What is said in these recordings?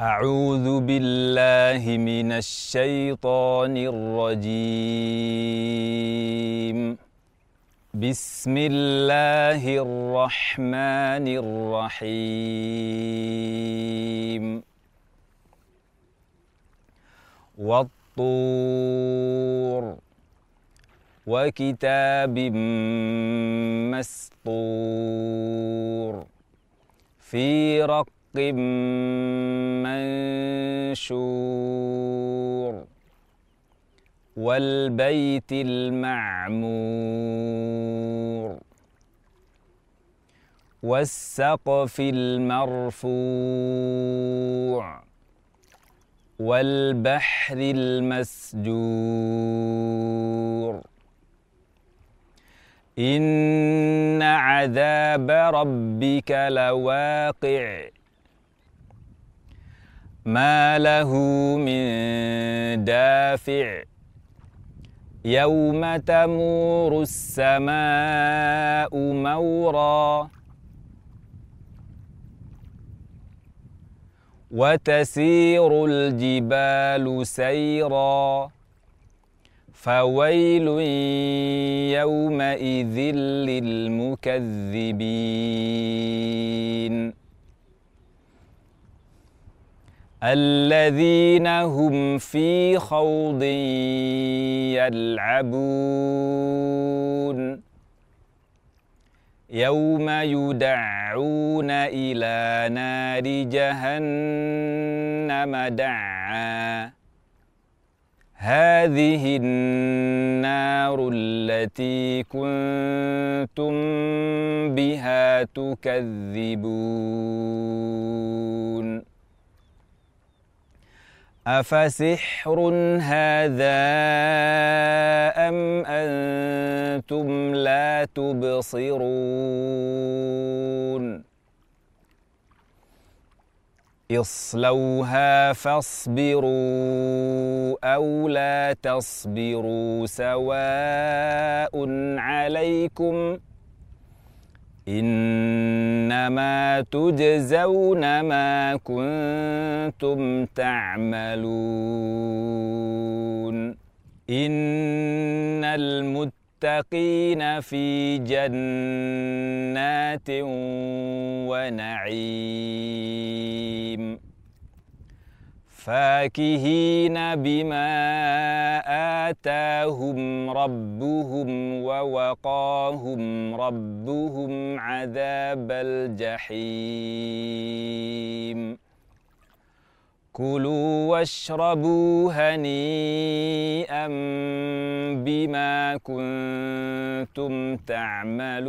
أعوذ بالله من الشيطان الرجيم. بسم الله الرحمن الرحيم. والطور. وكتاب مسطور. في رق منشور والبيت المعمور والسقف المرفوع والبحر المسجور إن عذاب ربك لواقع ما له من دافع. يوم تمور السماء مورا. وتسير الجبال سيرا. فويل يومئذ للمكذبين. الذين هم في خوض يلعبون. يوم يدعون إلى نار جهنم دعا. هذه النار التي كنتم بها تكذبون. أفسحر هذا أم أنتم لا تبصرون؟ اصلوها فاصبروا أو لا تصبروا سواء عليكم إنما تجزون ما كنتم تعملون. إن المتقين في جنات ونعيم. فاكهين بما آتاهم ربهم ووقاهم ربهم عذاب الجحيم. كلوا واشربوا هنيئا بما كنتم تعملون.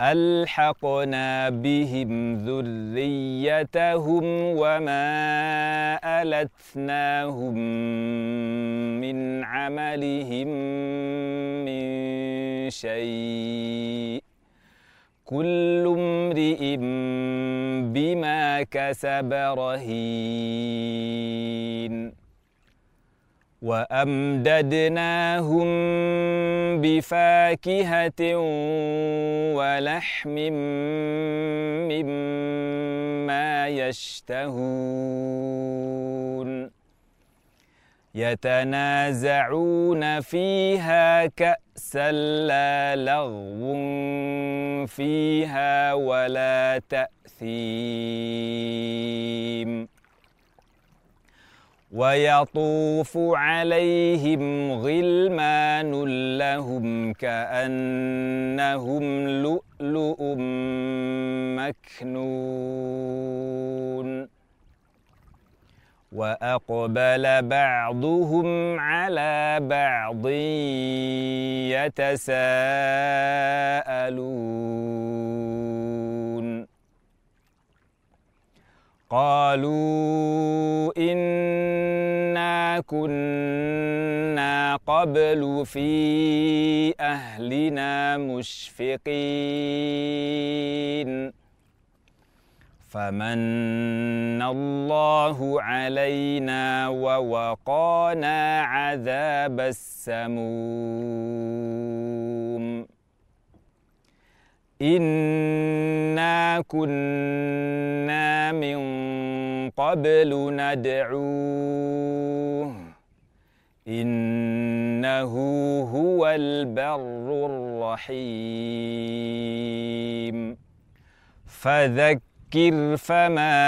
ألحقنا بهم ذريتهم وما ألتناهم من عملهم من شيء. كل امرئ بما كسب رهين. وأمددناهم بفاكهة ولحم مما يشتهون. يتنازعون فيها كأسا لا لغو فيها ولا تأثيم ويطوف عليهم غلمان لهم كأنهم لؤلؤ مكنون. وأقبل بعضهم على بعض يتساءلون. قالوا إنا كنا قبل في أهلنا مشفقين. فمن الله علينا ووقانا عذاب السموم. إنا كنا قبل ندعوه إنه هو البر الرحيم. فذكر فما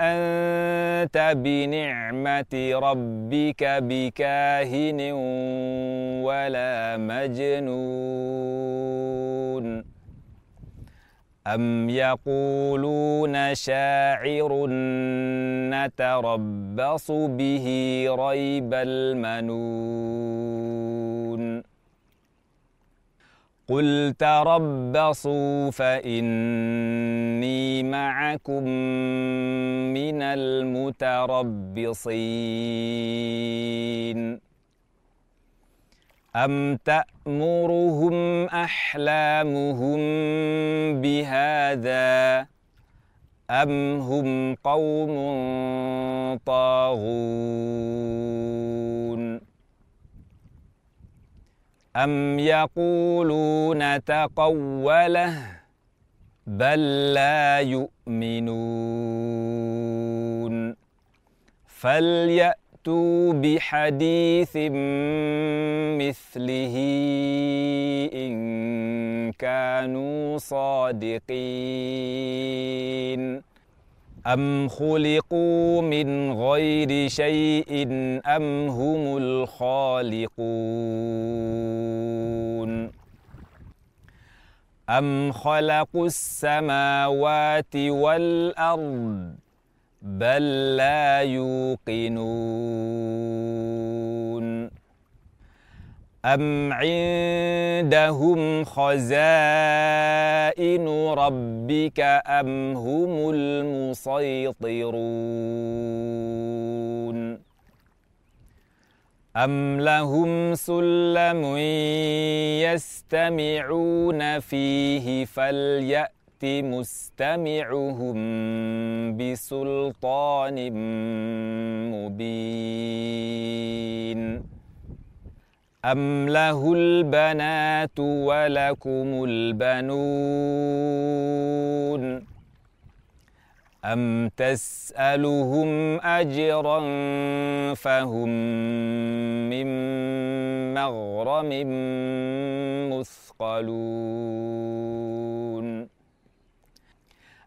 أنت بنعمة ربك بكاهن ولا مجنون. أم يقولون شاعر نتربص به ريب المنون قل تربصوا فإني معكم من المتربصين أم تأمرهم أحلامهم بهذا أم هم قوم طاغون أم يقولون تقوله بل لا يؤمنون فليأت فأتوا بحديث مثله إن كانوا صادقين. أم خلقوا من غير شيء أم هم الخالقون؟ أم خلقوا السماوات والأرض بل لا يوقنون أم عندهم خزائن ربك أم هم المسيطرون أم لهم سلم يستمعون فيه فليأت مستمعهم بسلطان مبين. أم له البنات ولكم البنون؟ أم تسألهم أجرا فهم من مغرم مثقلون؟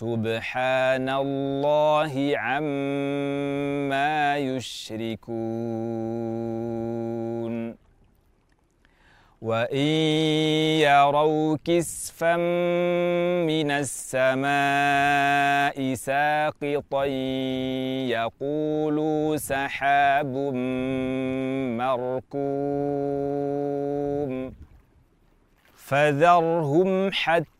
سبحان الله عما يشركون. وإن يروا كسفا من السماء ساقطا يقولوا سحاب مركوم. فذرهم حتى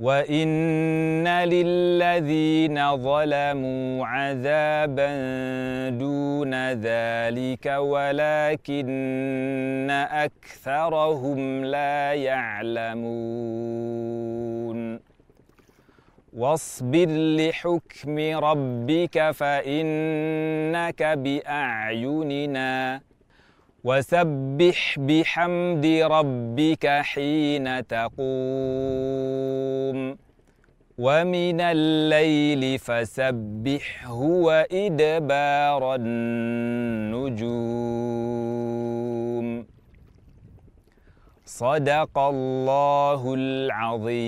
وإن للذين ظلموا عذابا دون ذلك ولكن أكثرهم لا يعلمون واصبر لحكم ربك فإنك بأعيننا وسبح بحمد ربك حين تقوم. ومن الليل فسبحه وإدبار النجوم. صدق الله العظيم.